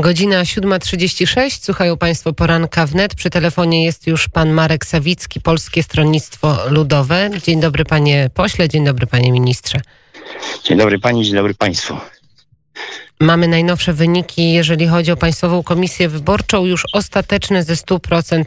Godzina 7.36. Słuchają Państwo poranka wnet. Przy telefonie jest już pan Marek Sawicki, Polskie Stronnictwo Ludowe. Dzień dobry panie pośle, dzień dobry panie ministrze. Dzień dobry pani, dzień dobry państwu. Mamy najnowsze wyniki, jeżeli chodzi o Państwową Komisję Wyborczą, już ostateczne ze 100%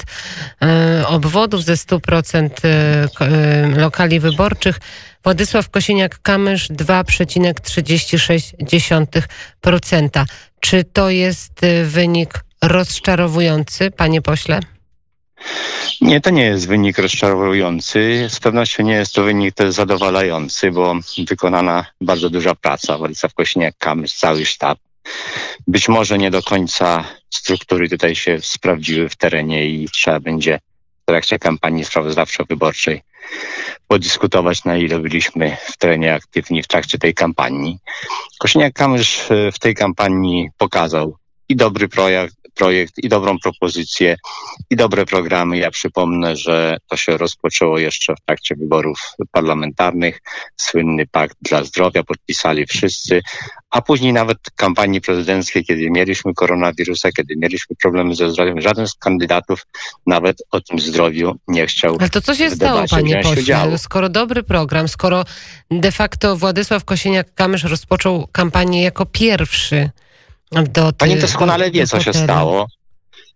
e, obwodów, ze 100% e, e, lokali wyborczych. Władysław Kosiniak-Kamysz 2,36%. Czy to jest wynik rozczarowujący, panie pośle? Nie, to nie jest wynik rozczarowujący. Z pewnością nie jest to wynik też zadowalający, bo wykonana bardzo duża praca. Władysław Kośniak-Kamysz, cały sztab. Być może nie do końca struktury tutaj się sprawdziły w terenie i trzeba będzie w trakcie kampanii sprawozdawczo-wyborczej podyskutować, na ile byliśmy w terenie aktywni w trakcie tej kampanii. Kośniak-Kamysz w tej kampanii pokazał i dobry projekt, projekt i dobrą propozycję i dobre programy. Ja przypomnę, że to się rozpoczęło jeszcze w trakcie wyborów parlamentarnych. Słynny pakt dla zdrowia podpisali wszyscy, a później nawet kampanii prezydenckiej, kiedy mieliśmy koronawirusa, kiedy mieliśmy problemy ze zdrowiem, żaden z kandydatów nawet o tym zdrowiu nie chciał. Ale to co się stało, panie pośle? Skoro dobry program, skoro de facto Władysław Kosieniak-Kamysz rozpoczął kampanię jako pierwszy, do Pani doskonale wie, co się stało.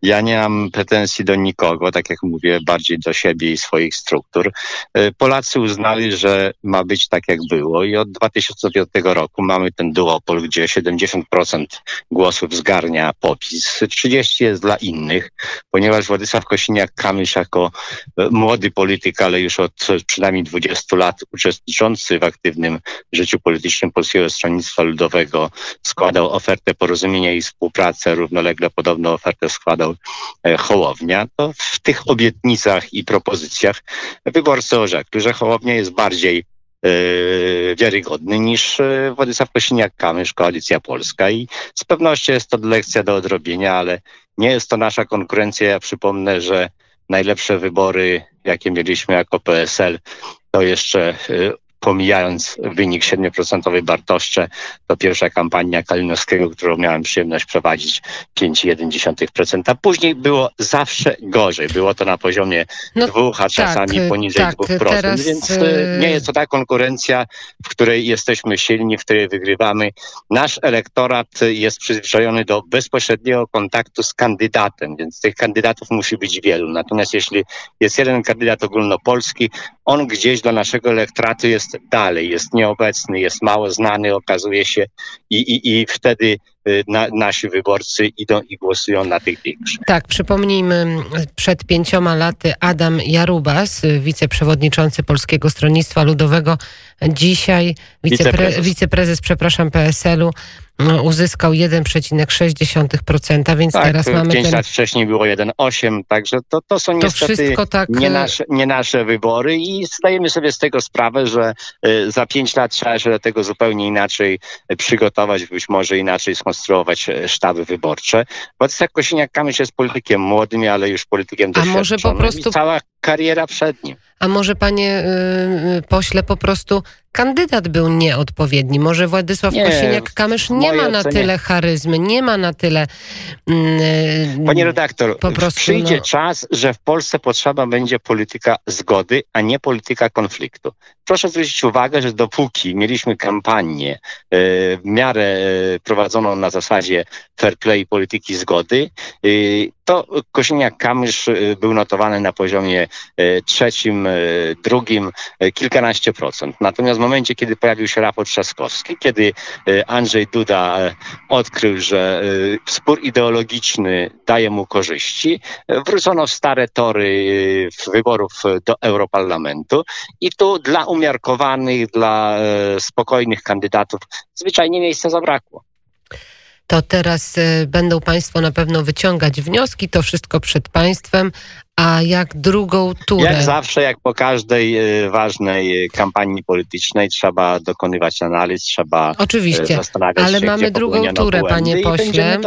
Ja nie mam pretensji do nikogo, tak jak mówię, bardziej do siebie i swoich struktur. E, Polacy uznali, że ma być tak, jak było i od 2005 roku mamy ten duopol, gdzie 70% głosów zgarnia popis, 30% jest dla innych, ponieważ Władysław Kosiniak-Kamysz jako e, młody polityk, ale już od przynajmniej 20 lat uczestniczący w aktywnym życiu politycznym Polskiego Stronnictwa Ludowego składał ofertę porozumienia i współpracy, równolegle podobną ofertę składał E, Hołownia, to w tych obietnicach i propozycjach wyborcy orzekli, że Hołownia jest bardziej e, wiarygodny niż e, Władysław Kosiniak-Kamysz, Koalicja Polska i z pewnością jest to lekcja do odrobienia, ale nie jest to nasza konkurencja. Ja przypomnę, że najlepsze wybory, jakie mieliśmy jako PSL, to jeszcze pomijając wynik 7% Bartoszcze, to pierwsza kampania Kalinowskiego, którą miałem przyjemność prowadzić 5,1%. Później było zawsze gorzej. Było to na poziomie no, dwóch, a czasami tak, poniżej tak, 2%. Teraz... Więc e, nie jest to ta konkurencja, w której jesteśmy silni, w której wygrywamy. Nasz elektorat jest przyzwyczajony do bezpośredniego kontaktu z kandydatem, więc tych kandydatów musi być wielu. Natomiast jeśli jest jeden kandydat ogólnopolski, on gdzieś dla naszego elektoratu jest dalej, jest nieobecny, jest mało znany, okazuje się i, i, i wtedy y, na, nasi wyborcy idą i głosują na tych większych. Tak, przypomnijmy, przed pięcioma laty Adam Jarubas, wiceprzewodniczący Polskiego Stronnictwa Ludowego, dzisiaj wicepre, wiceprezes. wiceprezes, przepraszam, PSL-u, uzyskał 1,6%, więc tak, teraz mamy. 5 ten... lat wcześniej było 1,8, także to, to są to niestety tak... nie, nasze, nie nasze wybory i zdajemy sobie z tego sprawę, że y, za 5 lat trzeba się do tego zupełnie inaczej przygotować, być może inaczej skonstruować sztaby wyborcze. Władysław Kosiniak-Kamysz jest politykiem młodym, ale już politykiem doświadczonym. A może po prostu... I cała kariera przed nim. A może panie y, pośle po prostu kandydat był nieodpowiedni. Może Władysław Kosiniak-Kamysz nie ma na ocenie... tyle charyzmy, nie ma na tyle... Yy, Panie redaktor, po prostu, przyjdzie no... czas, że w Polsce potrzeba będzie polityka zgody, a nie polityka konfliktu. Proszę zwrócić uwagę, że dopóki mieliśmy kampanię yy, w miarę yy, prowadzoną na zasadzie fair play polityki zgody, yy, to Kosiniak-Kamysz yy, był notowany na poziomie yy, trzecim, drugim, kilkanaście procent. Natomiast momencie, kiedy pojawił się raport Trzaskowski, kiedy Andrzej Duda odkrył, że spór ideologiczny daje mu korzyści, wrócono w stare tory wyborów do Europarlamentu i tu dla umiarkowanych, dla spokojnych kandydatów zwyczajnie miejsca zabrakło to teraz będą Państwo na pewno wyciągać wnioski, to wszystko przed Państwem, a jak drugą turę? Jak zawsze, jak po każdej y, ważnej kampanii politycznej, trzeba dokonywać analiz, trzeba Oczywiście, zastanawiać ale się, mamy drugą turę, panie pośle.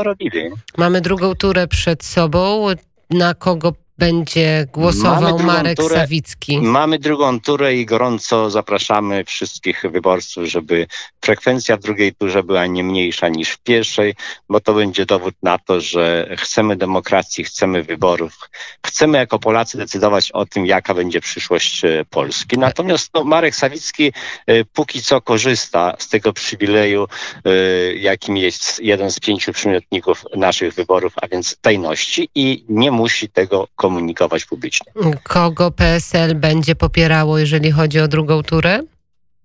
Mamy drugą turę przed sobą. Na kogo będzie głosował Marek turę, Sawicki? Mamy drugą turę i gorąco zapraszamy wszystkich wyborców, żeby frekwencja w drugiej turze była nie mniejsza niż w pierwszej, bo to będzie dowód na to, że chcemy demokracji, chcemy wyborów, chcemy jako Polacy decydować o tym, jaka będzie przyszłość e, Polski. Natomiast no, Marek Sawicki e, póki co korzysta z tego przywileju, e, jakim jest jeden z pięciu przymiotników naszych wyborów, a więc tajności i nie musi tego komunikować publicznie. Kogo PSL będzie popierało, jeżeli chodzi o drugą turę?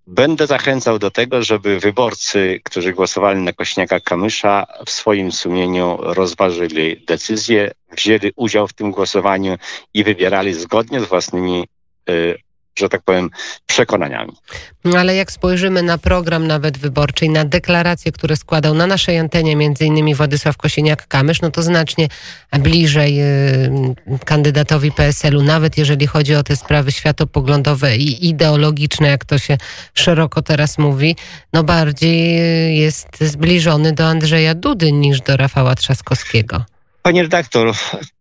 Będę zachęcał do tego, żeby wyborcy, którzy głosowali na Kośniaka Kamysza, w swoim sumieniu rozważyli decyzję, wzięli udział w tym głosowaniu i wybierali zgodnie z własnymi y, że tak powiem, przekonaniami. No ale jak spojrzymy na program nawet wyborczy i na deklaracje, które składał na naszej antenie między innymi Władysław Kosiniak-Kamysz, no to znacznie bliżej y, kandydatowi PSL-u, nawet jeżeli chodzi o te sprawy światopoglądowe i ideologiczne, jak to się szeroko teraz mówi, no bardziej jest zbliżony do Andrzeja Dudy niż do Rafała Trzaskowskiego. Panie redaktor,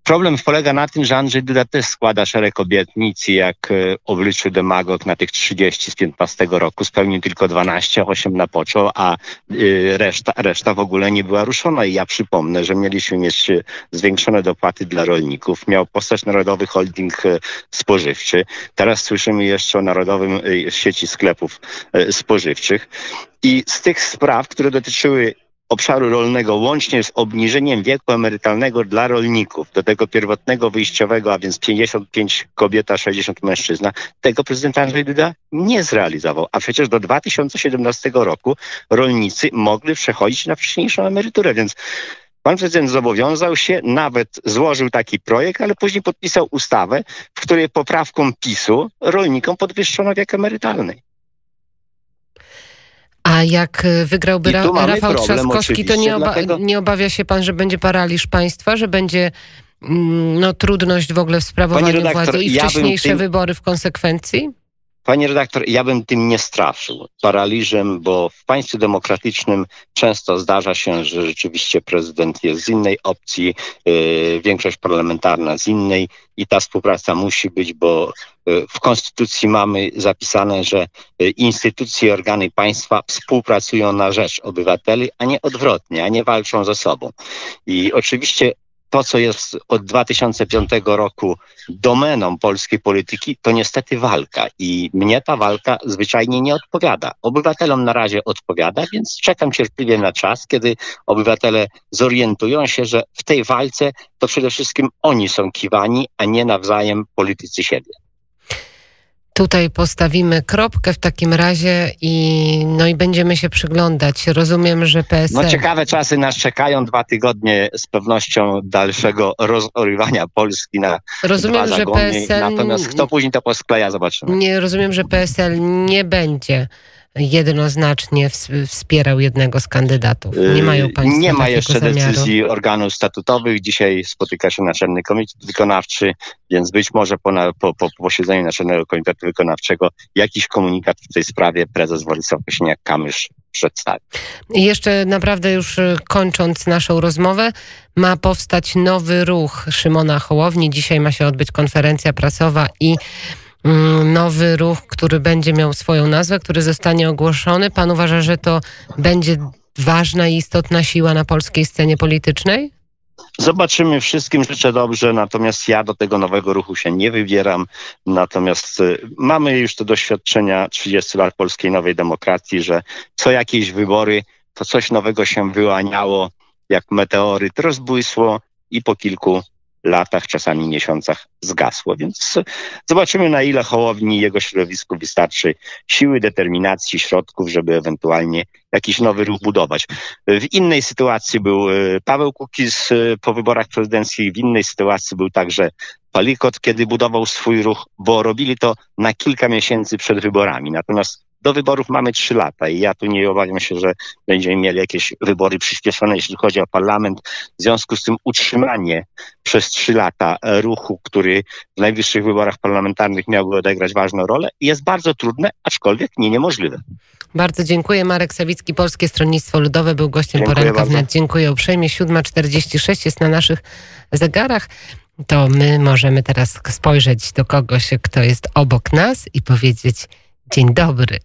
problem polega na tym, że Andrzej Duda też składa szereg obietnic jak e, obliczył demagog na tych 30 z 15 roku, spełnił tylko 12, 8 na począł, a y, reszta, reszta w ogóle nie była ruszona. I ja przypomnę, że mieliśmy mieć e, zwiększone dopłaty dla rolników, miał powstać Narodowy Holding e, Spożywczy. Teraz słyszymy jeszcze o Narodowym Sieci Sklepów Spożywczych. I z tych spraw, które dotyczyły obszaru rolnego łącznie z obniżeniem wieku emerytalnego dla rolników do tego pierwotnego wyjściowego, a więc 55 kobieta, 60 mężczyzna, tego prezydent Andrzej Duda nie zrealizował. A przecież do 2017 roku rolnicy mogli przechodzić na wcześniejszą emeryturę, więc Pan prezydent zobowiązał się, nawet złożył taki projekt, ale później podpisał ustawę, w której poprawką PiSu rolnikom podwyższono wiek emerytalny. A jak y, wygrałby Ra Rafał Trzaskowski, to nie, oba dlatego... nie obawia się pan, że będzie paraliż państwa, że będzie mm, no, trudność w ogóle w sprawowaniu redaktor, władzy i wcześniejsze ja tym... wybory w konsekwencji? Panie redaktor, ja bym tym nie straszył paraliżem, bo w państwie demokratycznym często zdarza się, że rzeczywiście prezydent jest z innej opcji, yy, większość parlamentarna z innej i ta współpraca musi być, bo yy, w konstytucji mamy zapisane, że yy, instytucje i organy państwa współpracują na rzecz obywateli, a nie odwrotnie, a nie walczą ze sobą. I oczywiście to, co jest od 2005 roku domeną polskiej polityki, to niestety walka. I mnie ta walka zwyczajnie nie odpowiada. Obywatelom na razie odpowiada, więc czekam cierpliwie na czas, kiedy obywatele zorientują się, że w tej walce to przede wszystkim oni są kiwani, a nie nawzajem politycy siebie. Tutaj postawimy kropkę w takim razie i, no i będziemy się przyglądać. Rozumiem, że PSL... No ciekawe czasy nas czekają, dwa tygodnie z pewnością dalszego rozorywania Polski na Rozumiem, że PSL... Natomiast kto później to poskleja, zobaczymy. Nie, rozumiem, że PSL nie będzie jednoznacznie wspierał jednego z kandydatów. Nie mają yy, państwo Nie ma jeszcze zamiaru. decyzji organów statutowych. Dzisiaj spotyka się Naczelny Komitet Wykonawczy, więc być może po, po, po posiedzeniu Naczelnego Komitetu Wykonawczego jakiś komunikat w tej sprawie prezes Władysław Kosiniak-Kamysz przedstawi. I jeszcze naprawdę już y, kończąc naszą rozmowę, ma powstać nowy ruch Szymona Hołowni. Dzisiaj ma się odbyć konferencja prasowa i nowy ruch, który będzie miał swoją nazwę, który zostanie ogłoszony. Pan uważa, że to będzie ważna i istotna siła na polskiej scenie politycznej? Zobaczymy, wszystkim życzę dobrze, natomiast ja do tego nowego ruchu się nie wybieram. Natomiast y, mamy już te doświadczenia 30 lat polskiej nowej demokracji, że co jakieś wybory, to coś nowego się wyłaniało, jak meteoryt rozbłysło i po kilku latach, czasami miesiącach zgasło. Więc zobaczymy, na ile Hołowni i jego środowisku wystarczy siły, determinacji, środków, żeby ewentualnie jakiś nowy ruch budować. W innej sytuacji był e, Paweł Kukiz e, po wyborach prezydenckich, w innej sytuacji był także Palikot, kiedy budował swój ruch, bo robili to na kilka miesięcy przed wyborami. Natomiast do wyborów mamy trzy lata i ja tu nie obawiam się, że będziemy mieli jakieś wybory przyspieszone, jeśli chodzi o parlament. W związku z tym utrzymanie przez trzy lata ruchu, który w najwyższych wyborach parlamentarnych miałby odegrać ważną rolę, jest bardzo trudne, aczkolwiek nie niemożliwe. Bardzo dziękuję. Marek Sawicki, Polskie Stronnictwo Ludowe był gościem dziękuję poranka wnet. Dziękuję uprzejmie. 7.46 jest na naszych zegarach. to my możemy teraz spojrzeć do kogoś, kto jest obok nas i powiedzieć dzień dobry.